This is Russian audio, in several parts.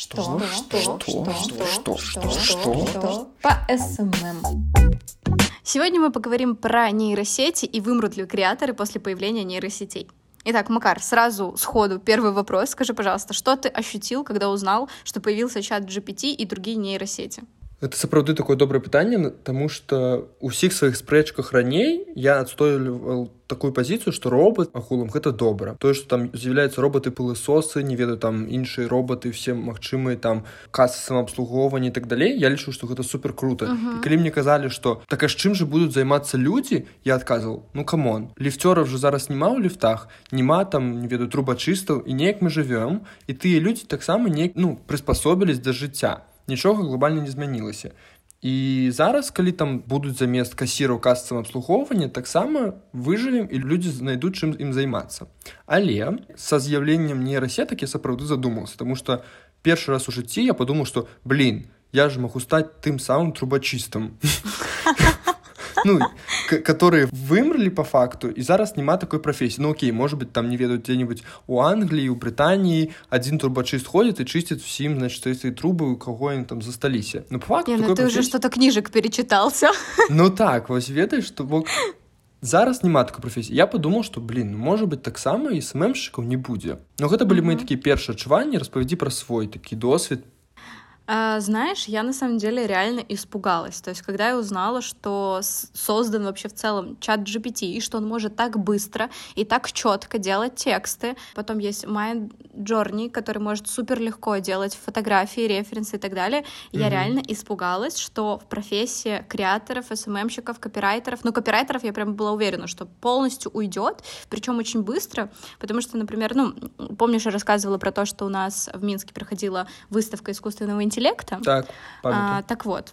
Что? Что? Что? Что? Что? Что? Что? По SMM. Сегодня мы поговорим про нейросети и вымрут ли креаторы после появления нейросетей. Итак, Макар, сразу сходу первый вопрос. Скажи, пожалуйста, что ты ощутил, когда узнал, что появился ChatGPT и другие нейросети? Гэта сапраўды такое добрае пытанне тому что у ўсіх сваіх спрэчках раней я адстойваў такую пазіцыю што робот агулам гэта добра тое што там з'яўляюцца роботы пылысосы не ведаю там іншыя роботы все магчымыя там касы самаабслугоўвання так далей я лічу што гэта супер круто uh -huh. калі мне казалі што так а з чым же будуць займацца людзі я адказваў ну камон ліфцёраў же зараз няма ў ліфтах няма там не ведаю трубачыстаў і неяк мы жывём і тыя людзі таксама неяк ну прыспасобілись да жыцця нічога глобальна не змянілася і зараз калі там будуць замест касіраў касцам абслугоўвання таксама выжывем і людзі знайдуць чым ім займацца але са з'яўленнем нейрасетак я сапраўды задумаўся тому что першы раз у жыцці я подумаў что блин я ж магу стаць тым самым трубачыстам ну, которые вымерлі по факту і зараз няма такой прафесіі ну окей может быть там не ведаюць где-нибудь у Англіі у Брытаніі один турбачыст ходит і чысціць всім значит этой трубы у кого они там засталіся ну, факту, не, ну, ты профессии... уже что-то кніжак перечытался ну так вось ведаеш что бок зараз няма такой прафесіі я подумал что блин можа быть таксама і сммшчыкаў не будзе но гэта былі mm -hmm. мои такія першыя адчуванні распавядзі пра свой такі досвед А, знаешь, я на самом деле реально испугалась. То есть, когда я узнала, что создан вообще в целом чат GPT, и что он может так быстро и так четко делать тексты. Потом есть Mind Journey, который может супер легко делать фотографии, референсы и так далее. Mm-hmm. Я реально испугалась, что в профессии креаторов, СММщиков, копирайтеров, ну, копирайтеров я прям была уверена, что полностью уйдет, причем очень быстро, потому что, например, ну, помнишь, я рассказывала про то, что у нас в Минске проходила выставка искусственного интеллекта, интеллекта. Так, а, так вот,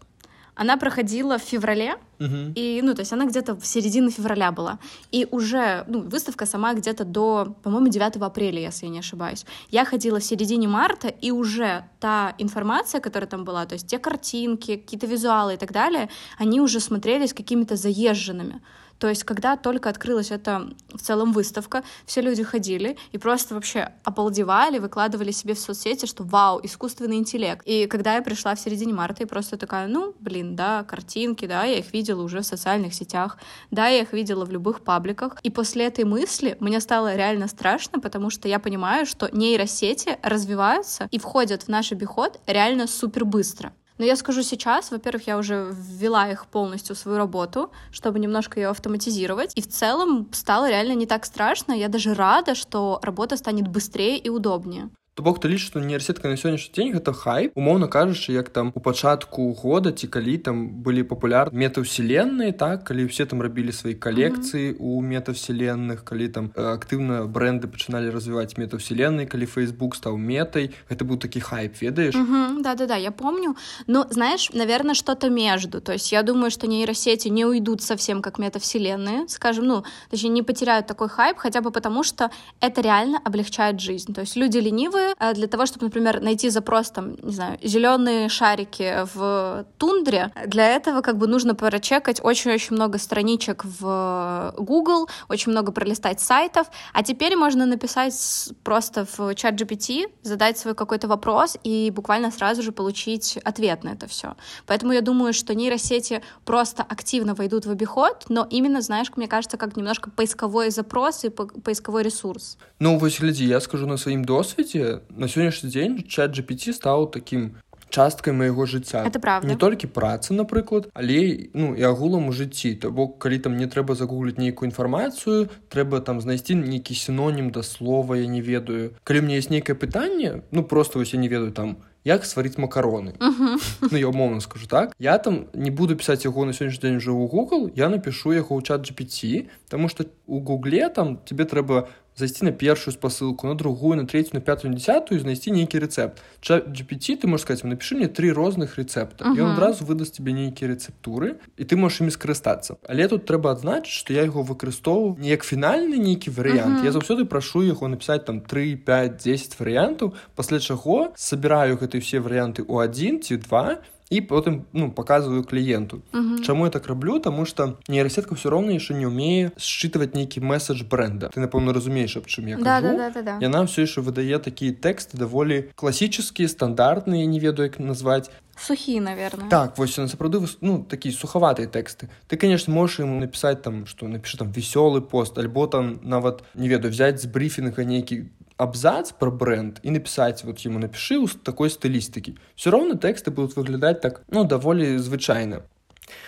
она проходила в феврале, угу. и, ну, то есть она где-то в середине февраля была. И уже, ну, выставка сама где-то до, по-моему, 9 апреля, если я не ошибаюсь. Я ходила в середине марта, и уже та информация, которая там была, то есть те картинки, какие-то визуалы и так далее, они уже смотрелись какими-то заезженными. То есть, когда только открылась эта в целом выставка, все люди ходили и просто вообще обалдевали, выкладывали себе в соцсети, что вау, искусственный интеллект. И когда я пришла в середине марта, я просто такая, ну, блин, да, картинки, да, я их видела уже в социальных сетях, да, я их видела в любых пабликах. И после этой мысли мне стало реально страшно, потому что я понимаю, что нейросети развиваются и входят в наш обиход реально супер быстро. Но я скажу сейчас, во-первых, я уже ввела их полностью в свою работу, чтобы немножко ее автоматизировать. И в целом стало реально не так страшно. Я даже рада, что работа станет быстрее и удобнее. То бок ты лічыш што універсітка на сённяшні дзень гэта хайп умоўна кажучы як там у пачатку года ці калі там былі папулярны метаўселенныя так калі ўсе там рабілі свае калекцыі у метавселенных калі там актыўна бренды пачыналі развіваць метаўселеннай калі Facebook стаў метай гэта быў такі хайп ведаеш да да да я помню но знаешь наверное что-то между то есть я думаю что нейросети не уйдут совсем как метавселенные скажем ну точнее не потеряют такой хайп хотя бы потому что это реально облегчает жизнь то есть люди ленивые Э, для того, чтобы, например, найти запрос, там, не знаю, зеленые шарики в тундре, для этого как бы нужно прочекать очень-очень много страничек в Google, очень много пролистать сайтов, а теперь можно написать просто в чат GPT, задать свой какой-то вопрос и буквально сразу же получить ответ на это все. Поэтому я думаю, что нейросети просто активно войдут в обиход, но именно, знаешь, мне кажется, как немножко поисковой запрос и поисковой ресурс. Ну, вось глядзі, я скажу на сваім досведзе на сённяшні дзень чат GPT стаў такім часткай майго жыцця. Это правда. Не толькі працы напрыклад але ну і агулам у жыцці. То бок калі там мне трэба загугліць нейкую інфармацыю трэба там знайсці нейкі сінонім да слова я не ведаю. Калі мне есть нейкае пытанне ну просто вось я не ведаю там як сварыць макароны. Uh -huh. ну я умоўна скажу так. Я там не буду пісаць яго на сённяшні дзень ў Google я напишу яго ў чат GPT тому что у гугле там тебе трэба зайсці на першую спасылку на другую на третью на пятую на десятую знайсці нейкі рецепт чат GPT ты можешь сказать напиши мне три розных рецепта uh -huh. і он адразу выдаст тебе нейкія рэцэптуры і ты можешь імі скарыстацца але тут трэба адзначыць что я яго выкарыстоўваю не як фінальны нейкі варыянт uh -huh. я заўсёды прашу яго написать там 3 5 10 варыянтаў пасля чаго собираю гэты все варыянты у один ці два і потым ну показываю кліенту Мгм. Чаму я так раблю Таму что нейрасетка все роўна яшчэ не умее считывать нейкі месседж бренда ты напэўна разумееш аб чым я Да, кажу да, да, да, да. яна все яшчэ выдае такія тэксты даволі класічныя стандартныя не ведаю як назваць Сухие, наверное. так вось яна сапраўды выс- ну такія сухаватыя тэксты ты конечно можешь ему написать там что напиши там весёлы пост альбо там нават не ведаю взять з брифінга нейкі абзац про бренд і написать вот ему напиши у такой стылістыкі все роўна тэксты будут выглядаць так ну даволі звычайна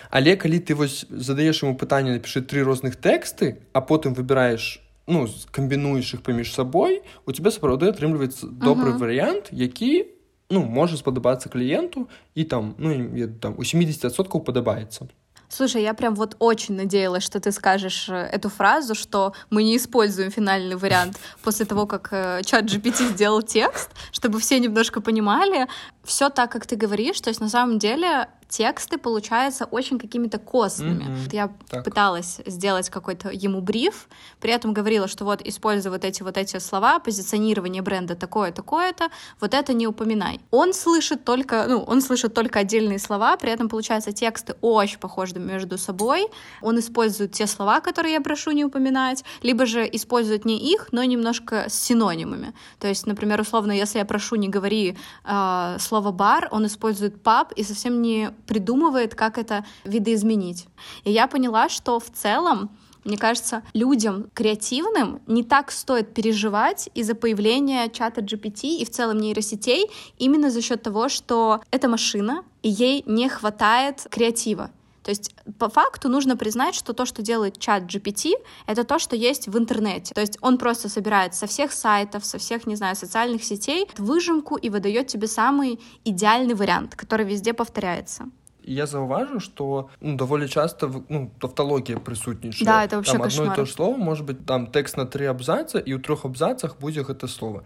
але калі ты вось задаеш ему пытанне напиши три розных тэксты а потым выбираешь ну з- камбінуеш іх паміж сабой у тебя сапраўды атрымліваецца добры Мгм. варыянт які ну можа спадабацца кліенту і там ну я ведаю, там у 70соткаў падабаецца Слушай, я прям вот очень надеялась, что ты скажешь э, эту фразу, что мы не используем финальный вариант после того, как э, чат GPT сделал текст, чтобы все немножко понимали. Все так, как ты говоришь, то есть на самом деле тексты получаются очень какими-то костными. Мгм. Я Так. пыталась сделать какой-то ему бриф, при этом говорила, что вот используй вот эти вот эти слова, позиционирование бренда такое, такое-то, вот это не упоминай. Он слышит только, ну, он слышит только отдельные слова, при этом, получается, тексты очень похожи между собой. Он использует те слова, которые я прошу не упоминать, либо же использует не их, но немножко с синонимами. То есть, например, условно, если я прошу не говори э, слово бар, он использует паб и совсем не придумывает, как это видоизменить. И я поняла, что в целом мне кажется, людям креативным не так стоит переживать из-за появления чата GPT и в целом нейросетей именно за счет того, что это машина, и ей не хватает креатива. То есть по факту нужно признать, что то, что делает чат GPT, это то, что есть в интернете. То есть он просто собирает со всех сайтов, со всех, не знаю, социальных сетей выжимку и выдает тебе самый идеальный вариант, который везде повторяется. І я заўважу что ну, даволі часто в- ну тавталогія прысутнічае Да, это вообще там одно і кошмар. то ж слово может быть там тэкст на три абзаца і ў трох абзацах будзе гэта слово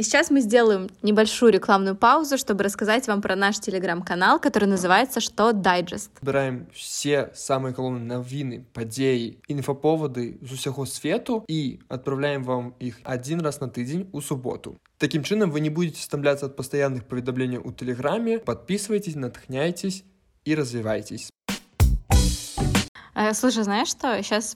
И сейчас мы сделаем небольшую рекламную паузу, чтобы рассказать вам про наш телеграм-канал, который называется «Что дайджест?». збіраем все самыя галоўныя навіны падзеі інфаповады з усяго свету і адпраўляем вам іх адзін раз на тыдзень у суботу Такім чынам вы не будете стамляцца ад пастаянных паведамленняў у тэлеграме подписывайтесь натхняйтесь і развівайтесь Э, Слушай, знаешь что? Сейчас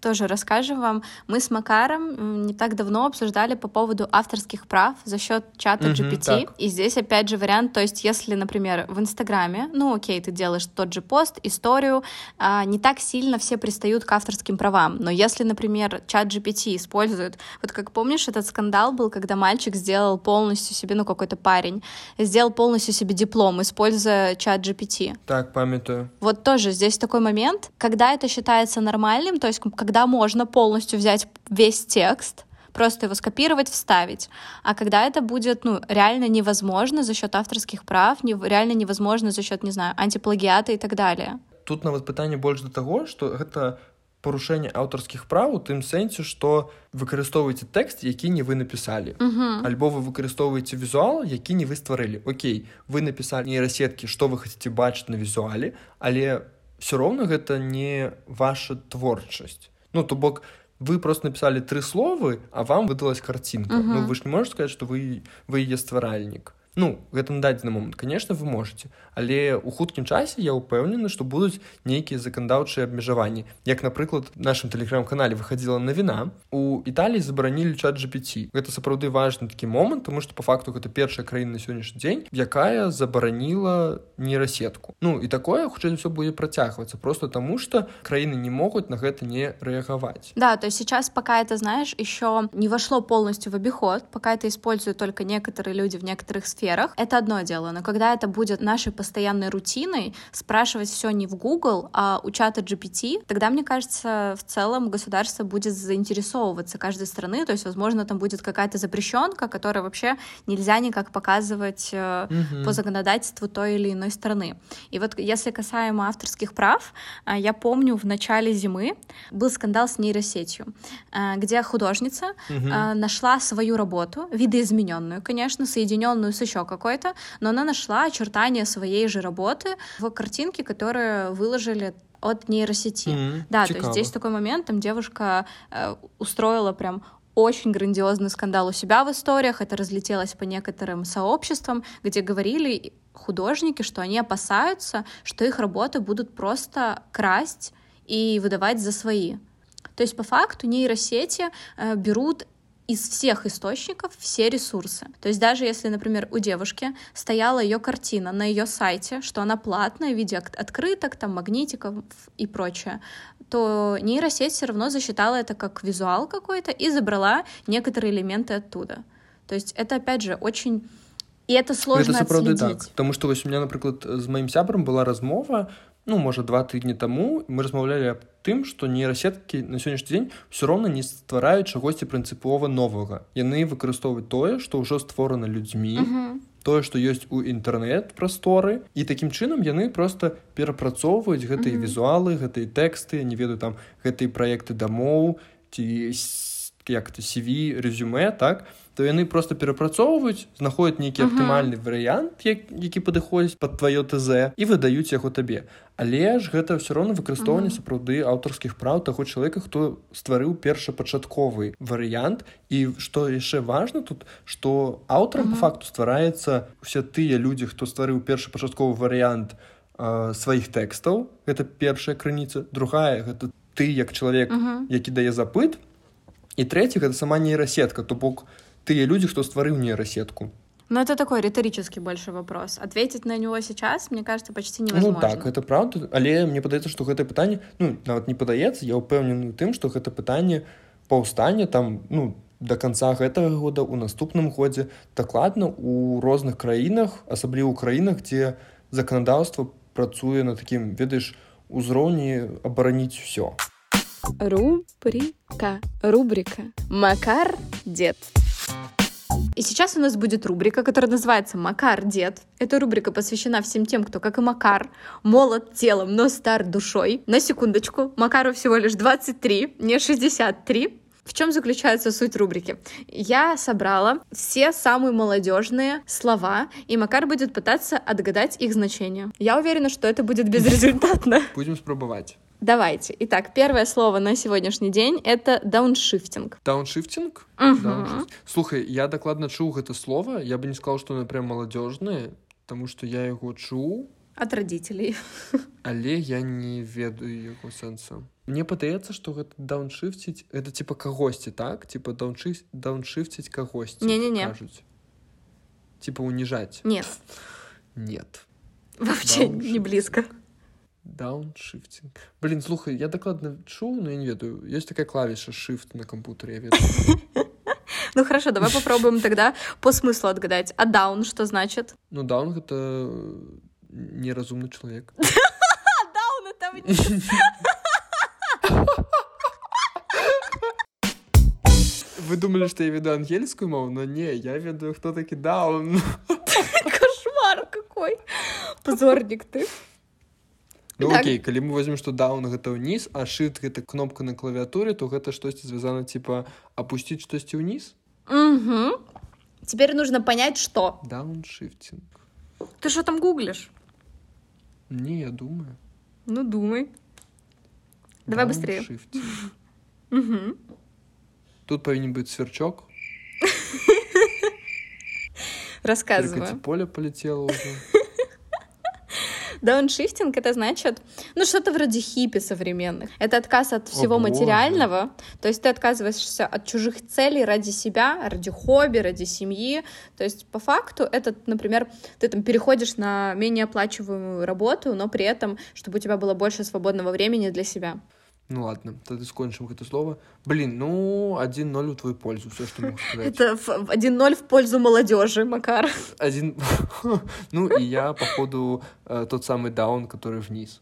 тоже расскажу вам. Мы с Макаром не так давно обсуждали по поводу авторских прав за счет чата GPT. так. И здесь опять же вариант, то есть если, например, в Инстаграме, ну окей, ты делаешь тот же пост, историю, а, не так сильно все пристают к авторским правам. Но если, например, чат GPT использует, вот как помнишь, этот скандал был, когда мальчик сделал полностью себе, ну какой-то парень, сделал полностью себе диплом, используя чат GPT. так памятаю Вот тоже здесь такой момент, когда это считается нормальным, то есть к- когда можно полностью взять весь текст, просто его скопировать, вставить. А когда это будет, ну, реально невозможно за счет авторских прав, не, реально невозможно за счет, не знаю, антиплагиата и так далее. тут нават пытанне больш да таго што гэта парушэнне аўтарскіх праў у тым сэнсе што выкарыстоўваеце тэкст які не вы напісалі Мгм. альбо вы выкарыстоўваеце візуал які не вы стварылі Окей вы напісалі нейрасеткі што вы хацеце бачыць на візуале але все роўна гэта не ваша творчасць ну то бок вы просто напісалі тры словы а вам выдалась картинка Мгм. ну вы ж не можете сказать что вы вы яе стваральнік ну гэта на дадзены момант конечно вы можете. Але у хуткім часе я ўпэўнены што будуць нейкія заканадаўчыя абмежаванні. Як напрыклад нашым тэлеграм-канале выходила навіна у італіі забаранілі чат GPT гэта сапраўды важны такі момант тому что по факту гэта першая краіна на сённяшні дзень якая забараніла нейрасетку. Ну і такое хутчэй все будзе працягвацца просто таму что краіны не могуць на гэта не рэагаваць. Да, то сейчас пока это, знаешь, еще не вошло полностью в обиход, пока это используют только некоторые люди в некоторых сферах, это одно дело. Но когда это будет нашей постоянной рутиной, спрашивать все не в Google, а у чата GPT, тогда, мне кажется, в целом государство будет заинтересовываться каждой страны, то есть, возможно, там будет какая-то запрещенка, которая вообще нельзя никак показывать э, Мгм. по законодательству той или иной страны. И вот если касаемо авторских прав, а, я помню в начале зимы был скандал с нейросетью, а, где художница а, нашла свою работу, видоизмененную, конечно, соединенную с еще какой-то, но она нашла очертания своей же работы в картинке, которую выложили от нейросети. Мгм. Да, то Цікаво. есть здесь такой момент, там девушка э, устроила прям очень грандиозный скандал у себя в историях, это разлетелось по некоторым сообществам, где говорили художники, что они опасаются, что их работы будут просто красть и выдавать за свои. То есть по факту нейросети э, берут из всех источников все ресурсы. То есть даже если, например, у девушки стояла ее картина на ее сайте, что она платная в виде открыток, там, магнитиков и прочее, то нейросеть все равно засчитала это как визуал какой-то и забрала некоторые элементы оттуда. То есть это, опять же, очень і это сложно гэта сапраўды так Таму што вось у меня напрыклад з маім сябрам была размова ну можа два тыдні таму мы размаўлялі аб тым што нейрасеткі на сённяшні дзень все роўна не ствараюць чагосьці прынцыпова новага яны выкарыстоўваюць тое што ўжо створана людзьмі uh -huh. тое што ёсць у інтэрнэт прасторы і такім чынам яны просто перапрацоўваюць гэтыя uh -huh. візуалы гэтыя тэксты не ведаю там гэтыя праекты дамоў ці як то CV резюме так то яны просто перапрацоўваюць знаходяць нейкі uh -huh. аптымальны варыянт як, які падыходзіць под твоё ТЗ і выдаюць яго табе але ж гэта все роўно выкарыстоўванне uh -huh. сапраўды аўтарскіх праў таго чалавека хто стварыў першапачатковы варыянт і што яшчэ важно тут что аўтарам uh -huh. факту ствараецца усе тыя людзі хто стварыў першапачатковы варыянт э, сваіх тэкстаў гэта першая крыніца другая гэта ты як чалавек uh -huh. які дае запыт і трэці гэта сама нейрасетка то бок тыя людзі хто стварыў нейрасетку Ну, это такой риторический больше вопрос. Ответить на него сейчас, мне кажется, почти невозможно. Ну так, это правда. Але мне падаецца, што гэта пытанне, ну, нават не падаецца, я ўпэўнены тым, што гэта пытанне паўстання там, ну, до конца гэтага года у наступным годзе дакладна у розных краінах, асабліва ў краінах, дзе заканадаўства працуе на такім, ведаеш, узроўні абараніць усё. Рубрика. Рубрика. Макар дед. И сейчас у нас будет рубрика, которая называется «Макар дед». Эта рубрика посвящена всем тем, кто, как и Макар, молод телом, но стар душой. На секундочку, Макару всего лишь 23, не 63. В чем заключается суть рубрики? Я собрала все самые молодежные слова, и Макар будет пытаться отгадать их значение. Я уверена, что это будет безрезультатно. Будем спробовать. Давайте. Итак, первое слово на сегодняшний день — это дауншифтинг. Дауншифтинг? Угу. Дауншифтинг. Слухай, я докладно чуў это слово. Я бы не сказал, что оно прям молодежное, потому что я его чуў. От родителей. Але я не ведаю его сэнса. Мне падаецца, што гэта дауншифціць это типа кагосьці, так? Типа дауншиф... дауншифціць кагосьці. Не-не-не. Кажуць. Типа унижать. Нет. Нет. Вообще не близко. Дауншифтинг. Блин, слухай, я докладно чуў, но я не ведаю. Есть такая клавиша shift на компьютере, я ведаю. Ну хорошо, давай попробуем тогда по смыслу отгадать. А даун что значит? Ну, даун — это неразумный человек. Даун — это вниз. Вы думали, что я веду ангельскую мову, но не, я веду, кто таки даун. Кошмар какой. Позорник ты. Ну так. окей калі мы возьмем што даун гэта ўніз а шыт гэта кнопка на клавіатуре то гэта штосьці звязана типа опусціць штосьці ўніз угу. теперь нужно понять что дауншифтинг ты что там гуглишь не я думаю ну думай давай быстрее угу. тут павінен быць сверчок рассказывай поле полетело уже Дауншифтинг — это значит, ну, что-то вроде хиппи современных. Это отказ от всего О, материального, то есть ты отказываешься от чужих целей ради себя, ради хобби, ради семьи. То есть по факту это, например, ты там переходишь на менее оплачиваемую работу, но при этом, чтобы у тебя было больше свободного времени для себя. Ну ладно, тогда скончим это слово. Блин, ну, 1-0 в твою пользу, все, что могу сказать. Это 1-0 в пользу молодежи, Макар. Один... Ну, и я, походу, э, тот самый даун, который вниз.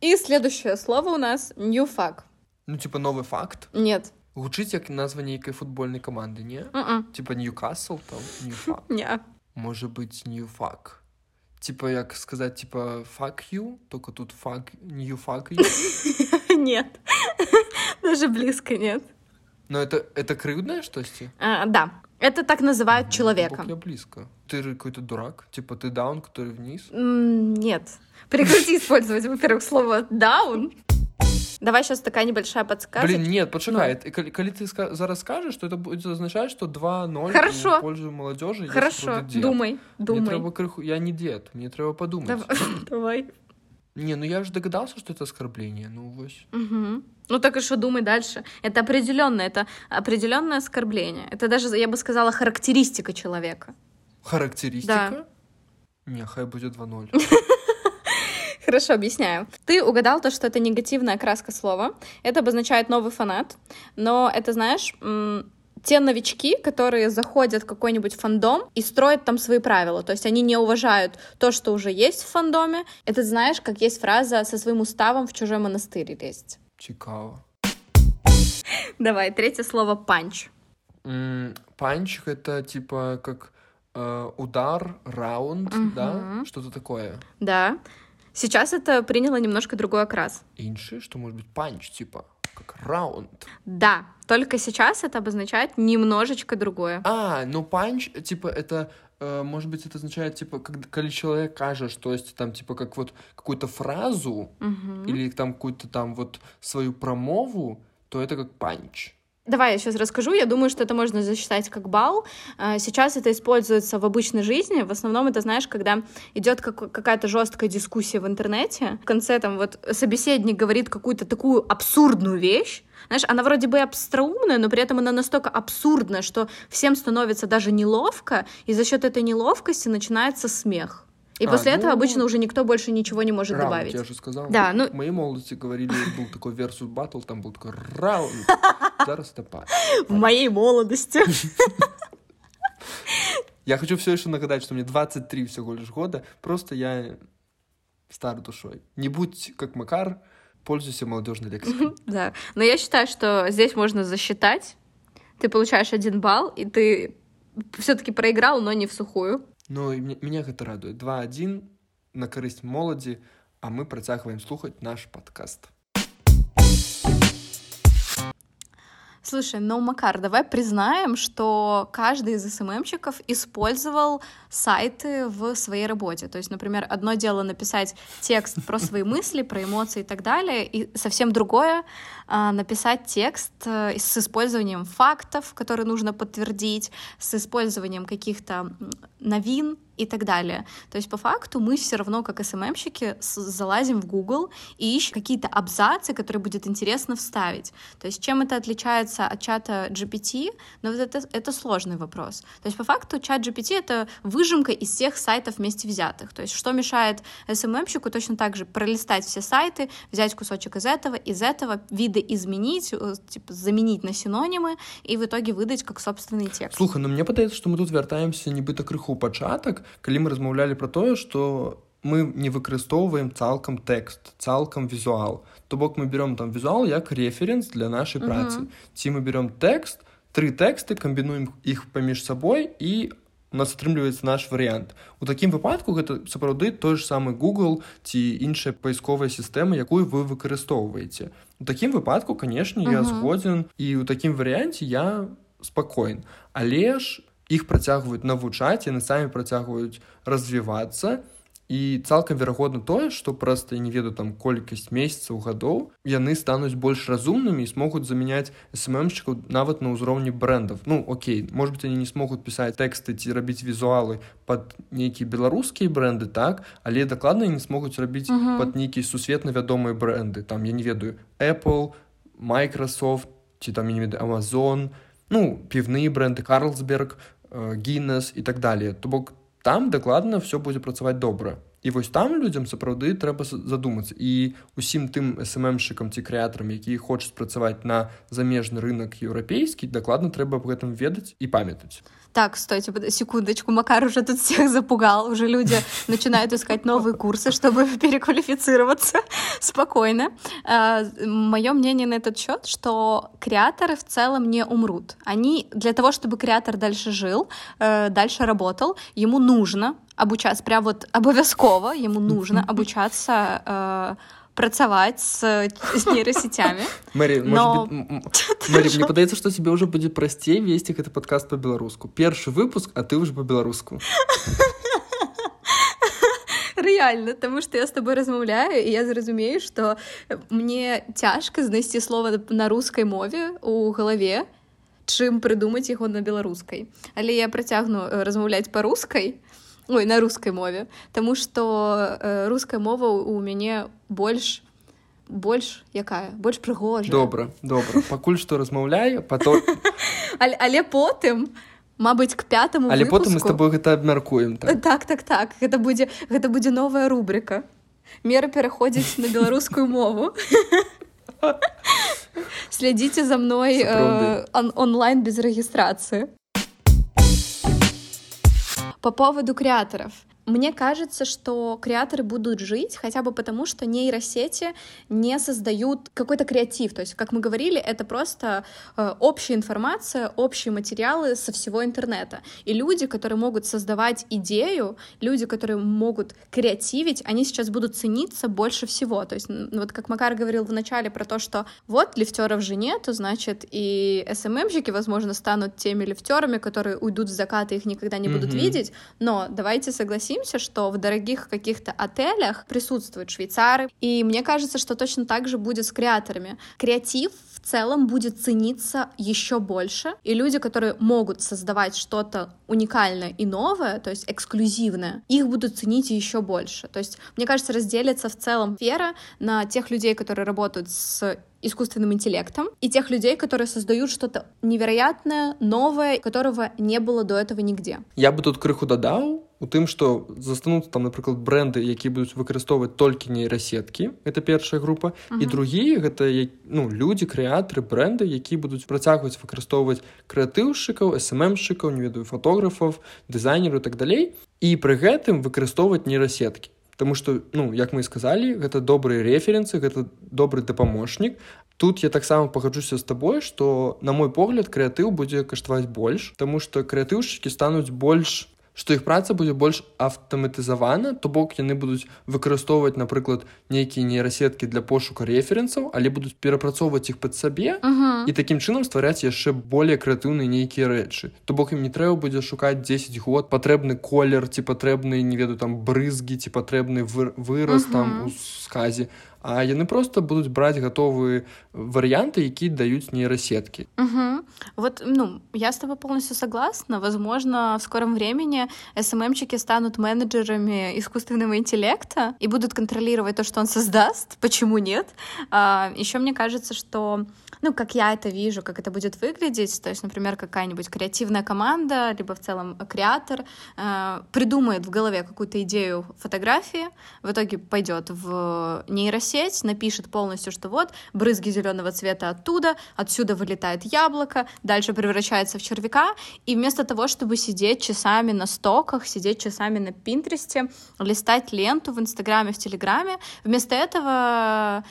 И следующее слово у нас new fact. Ну, типа новый факт? Нет. Гучыць як назва нейкай футбольнай каманды, не? Mm -mm. Типа Ньюкасл там, Ньюфак? Не. Может быть, Ньюфак. Типа, як сказать, типа, fuck you, только тут fuck, new fuck you. Нет, даже близко нет. Но это, это крыльное что-то? А, да, это так называют человека. Я близко. Ты какой-то дурак? Типа ты даун, который вниз? Нет. Прекрати использовать, во-первых, слово даун. Давай сейчас такая небольшая подсказка. Блин, нет, почекай. Ну. Коли, коли ты зараз скажешь, то это будет означать, что 2-0 Хорошо. в пользу молодежи. Хорошо, думай, думай. Мне треба криху... Я не дед, мне треба подумать. Давай. Не, ну я же догадался, что это оскорбление. Ну, вот. Угу. Ну так и что думай дальше. Это определенное, это определенное оскорбление. Это даже, я бы сказала, характеристика человека. Характеристика? Да. Не, хай будет 2-0. Хорошо, объясняю. Ты угадал то, что это негативная окраска слова. Это обозначает новый фанат. Но это, знаешь, те новички, которые заходят в какой-нибудь фандом и строят там свои правила. То есть они не уважают то, что уже есть в фандоме. Это знаешь, как есть фраза «со своим уставом в чужой монастырь лезть». Цікаво. Давай, третье слово «панч». Панч — это типа как э, удар, раунд, угу. да? Что-то такое. Да. Сейчас это приняло немножко другой окрас. Инши, что может быть панч, типа как раунд. Да, только сейчас это обозначает немножечко другое. А, ну панч, типа, это э, может быть, это означает, типа, когда, когда человек кажет, что есть там, типа, как вот какую-то фразу угу. или там какую-то там вот свою промову, то это как панч. Давай я сейчас расскажу. Я думаю, что это можно засчитать как бал. А, сейчас это используется в обычной жизни. В основном это, знаешь, когда идет как, какая-то жесткая дискуссия в интернете. В конце там вот собеседник говорит какую-то такую абсурдную вещь, знаешь, она вроде бы абстраумная, но при этом она настолько абсурдная, что всем становится даже неловко, и за счет этой неловкости начинается смех. И а, после ну, этого обычно уже никто больше ничего не может раунд, добавить. Я же сказал. Да, ну... В моей молодости говорили, был такой versus battle, там был такой раунд. Зараз это В моей молодости. Я хочу все еще нагадать, что мне 23 всего лишь года, просто я стар душой. Не будь как Макар, пользуйся молодежной лексикой. Да, но я считаю, что здесь можно засчитать. Ты получаешь один балл, и ты все-таки проиграл, но не в сухую. Ну, і мяне гэта радуе 2-1 на карысць моладзі, а мы працягваем слухаць наш падкаст. Слушай, ну, Макар, давай признаем, что каждый из СММщиков использовал сайты в своей работе. То есть, например, одно дело написать текст про свои мысли, про эмоции и так далее, и совсем другое написать текст э, с использованием фактов, которые нужно подтвердить, с использованием каких-то новин, и так далее. То есть по факту мы все равно, как СММщики, залазим в Google и ищем какие-то абзацы, которые будет интересно вставить. То есть чем это отличается от чата GPT? Ну вот это, это сложный вопрос. То есть по факту чат GPT — это выжимка из всех сайтов вместе взятых. То есть что мешает СММщику точно так же пролистать все сайты, взять кусочек из этого, из этого, виды изменить, э, типа заменить на синонимы и в итоге выдать как собственный текст. Слухай, ну мне падаецца, что мы тут вяртаемся нібыта крыху пачатак, калі мы размаўлялі про тое что мы не выкарыстоўваем цалкам тэкст цалкам візуал то бок мы берем там візуал як референс для нашай працы ці мы берем тэкст тры тэксты камбінуем іх паміж сабой і у нас атрымліваецца наш варыянт у такім выпадку гэта сапраўды той ж самы google ці іншая паісковая сістэма якую вы выкарыстоўваеце у такім выпадку канешне я згодзін і ў такім варыянце я спакоен але ж іх працягваюць навучаць яны самі працягваюць развівацца і цалкам верагодна тое што проста я не ведаю там колькасць месяцаў гадоў яны стануць больш разумнымі і смогуць замяняць сммщикаў нават на ўзроўні брендов ну Окей может быть они не смогуць пісаць тэксты ці рабіць візуалы под нейкія беларускія бренды так але дакладна не смогуць рабіць uh -huh. под нейкія сусветна вядомыя бренды там я не ведаю apple microsoft ці там не ведаю amazon ну піўныя бренды карлсберг гінес і так далее то бок там дакладна все будзе працаваць добра. І вось там людзям сапраўды трэба задумацца. І усім тым сммщикам ці крэатарам які хочуць працаваць на замежны рынок еўрапейскі дакладна трэба аб гэтым ведаць і памятаць Так, стойте, секундочку, Макар уже тут всех запугал, уже люди начинают искать новые курсы, чтобы переквалифицироваться спокойно. А, Мое мнение на этот счет, что креаторы в целом не умрут. Они для того, чтобы креатор дальше жил, э, дальше работал, ему нужно обучаться, прям вот обовязково ему нужно обучаться э, працаваць с, с нейросетями Мэри, но... Мэри, мне падаецца что тебе уже будзе прасцей весці гэты подкаст по-беларуску першы выпуск а ты уже по-беларуску рэальна таму што я з табой размаўляю і я зразумею што мне цяжка знайсці слова на рускай мове у галаве чым прыдумаць яго на беларускай але я працягну э, размаўляць па-рускай ой на рускай мове. Таму што э, руская мова у мяне больш больш якая? Больш прыгожа добра добра. Пакуль што размаўляю потом але, але потым Мабыць к пятому але выпуску... потым мы с тобой гэта абмяркуем так. Так так, так. гэта будзе гэта будзе новая рубрика мера пераходзіць на беларускую мову. Следите за мной э, он онлайн без регистрации. По поводу креаторов. Мне кажется, что креаторы будут жить хотя бы потому, что нейросети не создают какой-то креатив. То есть, как мы говорили, это просто э, общая информация, общие материалы со всего интернета. И люди, которые могут создавать идею, люди, которые могут креативить, они сейчас будут цениться больше всего. То есть, вот как Макар говорил в начале про то, что вот лифтеров же нету, значит, и СММщики, возможно, станут теми лифтерами, которые уйдут в закат и их никогда не будут mm-hmm. видеть. Но давайте согласимся, боимся, что в дорогих каких-то отелях присутствуют швейцары. И мне кажется, что точно так же будет с креаторами. Креатив в целом будет цениться еще больше, и люди, которые могут создавать что-то уникальное и новое, то есть эксклюзивное, их будут ценить еще больше. То есть, мне кажется, разделится в целом вера на тех людей, которые работают с искусственным интеллектом, и тех людей, которые создают что-то невероятное, новое, которого не было до этого нигде. Я бы тут крыху додал у тым што застануцца там напрыклад бренды якія будуць выкарыстоўваць толькі нейрасеткі это першая група uh -huh. і другія гэта ну людзі крэатары бренды якія будуць працягваць выкарыстоўваць крэатыўшчыкаў сммшчыкаў не ведаю фотографаў дызайнеру так далей і пры гэтым выкарыстоўваць нейрасеткі Таму што ну як мы сказалі гэта добрыя рэферэнсы гэта добры дапаможнік тут я таксама пагаджуся з табой што на мой погляд крэатыў будзе каштаваць больш Таму што крэатыўшчыкі стануць больш што іх праца будзе больш аўтаматызавана то бок яны будуць выкарыстоўваць напрыклад нейкія нейрасеткі для пошука рэферэнсаў але будуць перапрацоўваць іх пад сабе uh -huh. і такім чынам ствараць яшчэ более крэатыўныя нейкія рэчы то бок ім не трэба будзе шукаць 10 год патрэбны колер ці патрэбны не веду там брызгі ці патрэбны выраз uh -huh. там у сказе а яны просто будуць браць гатовыя варыянты які даюць нейрасеткі. Угу. вот ну я с тобой полностью согласна. Возможно в скором времени сммчики станут менеджерами искусственного интеллекта и будут контролировать то что он создаст. Почему нет? А, еще мне кажется что ну, как я это вижу, как это будет выглядеть. То есть, например, какая-нибудь креативная команда, либо в целом креатор э, придумает в голове какую-то идею фотографии, в итоге пойдет в нейросеть, напишет полностью, что вот брызги зеленого цвета оттуда, отсюда вылетает яблоко, дальше превращается в червяка, и вместо того, чтобы сидеть часами на стоках, сидеть часами на Пинтересте, листать ленту в Инстаграме, в Телеграме, вместо этого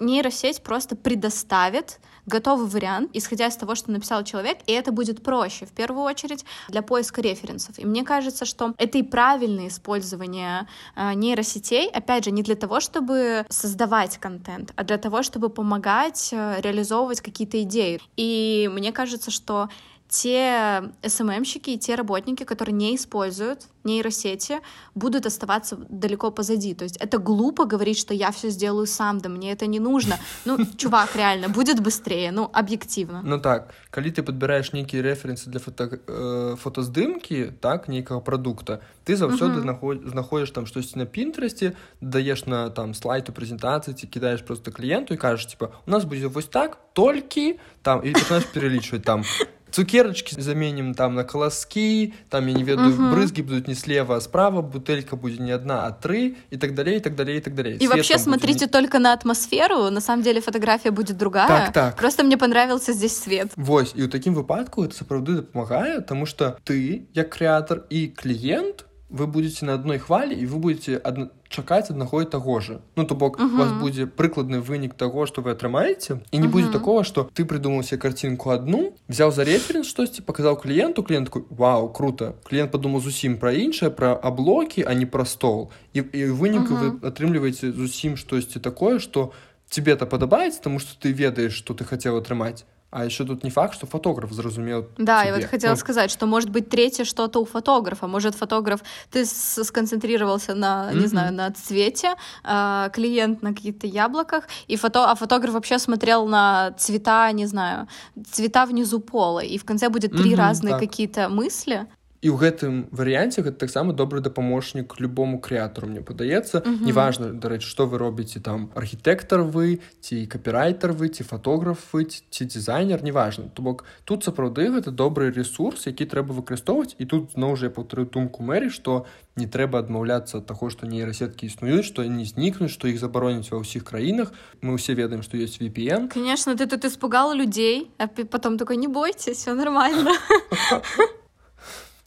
нейросеть просто предоставит готовый вариант, исходя из того, что написал человек, и это будет проще, в первую очередь, для поиска референсов. И мне кажется, что это и правильное использование э, нейросетей, опять же, не для того, чтобы создавать контент, а для того, чтобы помогать э, реализовывать какие-то идеи. И мне кажется, что те СММщики и те работники, которые не используют нейросети, будут оставаться далеко позади. То есть это глупо говорить, что я все сделаю сам, да мне это не нужно. Ну, чувак, реально, будет быстрее, ну, объективно. Ну так, когда ты подбираешь некие референсы для фото, э, фотоздымки, так, некого продукта, ты заўсёды uh-huh. знаходишь там что-то на Пинтересте, даешь на там слайд у презентации, ты кидаешь просто клиенту и кажешь, типа, у нас будет вот так, только там, и ты начинаешь переличивать там цукерочки заменим там на колоски, там, я не ведаю, угу. брызги будут не слева, а справа, бутылька будет не одна, а три, и так далее, и так далее, и так далее. И Свет вообще смотрите не... только на атмосферу, на самом деле фотография будет другая. Так, так. Просто мне понравился здесь свет. Вось, и у таким выпадку это сапраўды дапамагае, потому что ты, як креатор и клиент, вы будете на одной хвале, и вы будете одно чакаць аднаго і таго же ну то бок uh -huh. у вас будзе прыкладны вынік того что вы атрымаеце і не uh -huh. будзе такого что ты придумал себе картинку одну взял за референс штосьці показал клиенту клиентку Вау круто клиент подумал зусім про іншае про аблокі а не про стол і, і выніку uh -huh. вы атрымліваеце зусім штосьці такое что тебе это падабаецца тому что ты ведаешь что ты хотел атрымаць а еще тут не факт, что фотограф зразумел. Да, тебе. я вот хотела ну, сказать, что может быть третье что-то у фотографа. Может, фотограф, ты сконцентрировался на, mm-hmm. не знаю, на цвете, а клиент на каких-то яблоках, и фото, а фотограф вообще смотрел на цвета, не знаю, цвета внизу пола, и в конце будет три mm-hmm, разные какие-то мысли і ў гэтым варыянце гэта таксама добры дапаможнік любому крэатару мне падаецца неважна дарэчы што вы робіце там архітэктар вы ці капірайтер вы ці фатограф вы ці дызайнер неважна то бок тут сапраўды гэта добры ресурс які трэба выкарыстоўваць. І тут зноў жа я паўтарю думку мэрі што не трэба адмаўляцца ад таго што нейрасеткі існуюць што не знікнуць што іх забароніць ва ўсіх краінах. Мы ўсе ведаем што ёсць VPN конечно ты тут испугал людзей а потом такой не бойцесь все нормально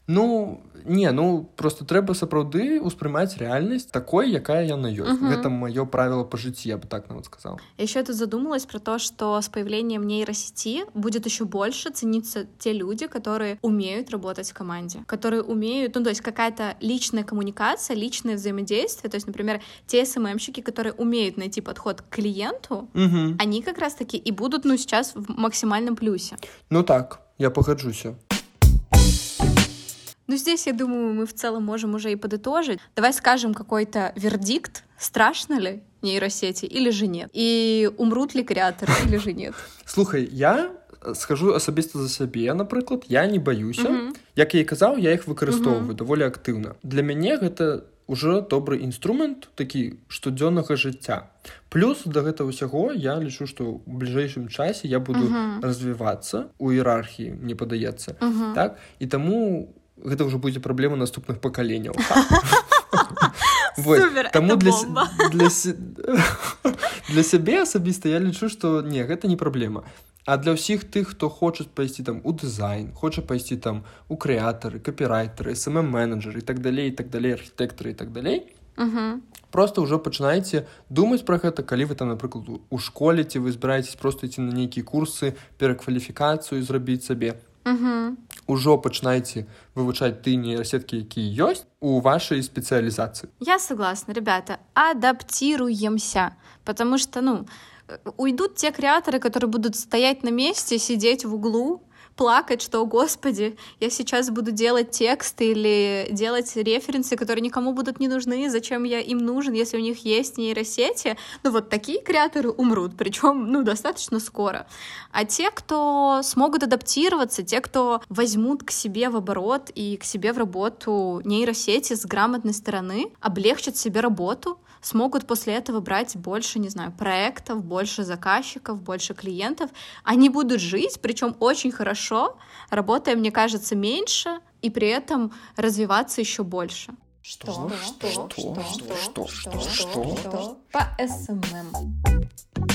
Ну не ну просто трэба сапраўды ўспрымаць рэальнасць такой якая яна ёсць угу. гэта маё правило по жыцці я бы так нават сказал еще это задумалась про то что с появлением нейросети будет еще больше цениться те люди которые умеют работать в команде которые умеют ну то есть какая-то личная коммуникация личное взаимодействие то есть например те СММщики которые умеют найти подход к клиенту угу. они как раз таки и будут ну сейчас в максимальном плюсе ну так я погоджуся ну, здесь, я думаю, мы в целом можем уже и подытожить. Давай скажем какой-то вердикт, страшно ли нейросети или же нет? И умрут ли креаторы или же нет? Слухай, я скажу асабіста за сябе напрыклад я не баюся uh -huh. як я і казаў я іх выкарыстоўваю uh -huh. даволі актыўна для мяне гэта уже добры інструмент такі штодзённага жыцця плюс да гэта ўсяго я лічу што ў бліжэйшым часе я буду uh -huh. развівацца у іерархіі мне падаецца uh -huh. так і таму у Гэта ўжо будзе праблема наступных пакаленняў. Таму для для сябе асабіста я лічу што не гэта не праблема. А для ўсіх тых хто хочуць пайсці там у дызайн хоча пайсці там у крэатары капірайтары SMM менеджеры так далей так далей архітэктары і так далей просто ўжо пачынаеце думаць пра гэта калі вы там напрыклад у школе ці вы збіраецесь просто ісці на нейкія курсы перакваліфікацыю зрабіць сабе угу. ужо пачынаеце вывучаць ты нейрасеткі якія ёсць у вашай спецыялізацыі я согласна ребята адаптируемся потому что ну уйдут те креаторы которые будут стоять на месте сидеть в углу плакать, что, господи, я сейчас буду делать тексты или делать референсы, которые никому будут не нужны, зачем я им нужен, если у них есть нейросети. Ну вот такие креаторы умрут, причем, ну, достаточно скоро. А те, кто смогут адаптироваться, те, кто возьмут к себе в оборот и к себе в работу нейросети с грамотной стороны, облегчат себе работу, смогут после этого брать больше, не знаю, проектов, больше заказчиков, больше клиентов. Они будут жить, причем очень хорошо, работая, мне кажется, меньше, и при этом развиваться еще больше. Что? Что? Что? Что? Что? Что? Что? По СММ.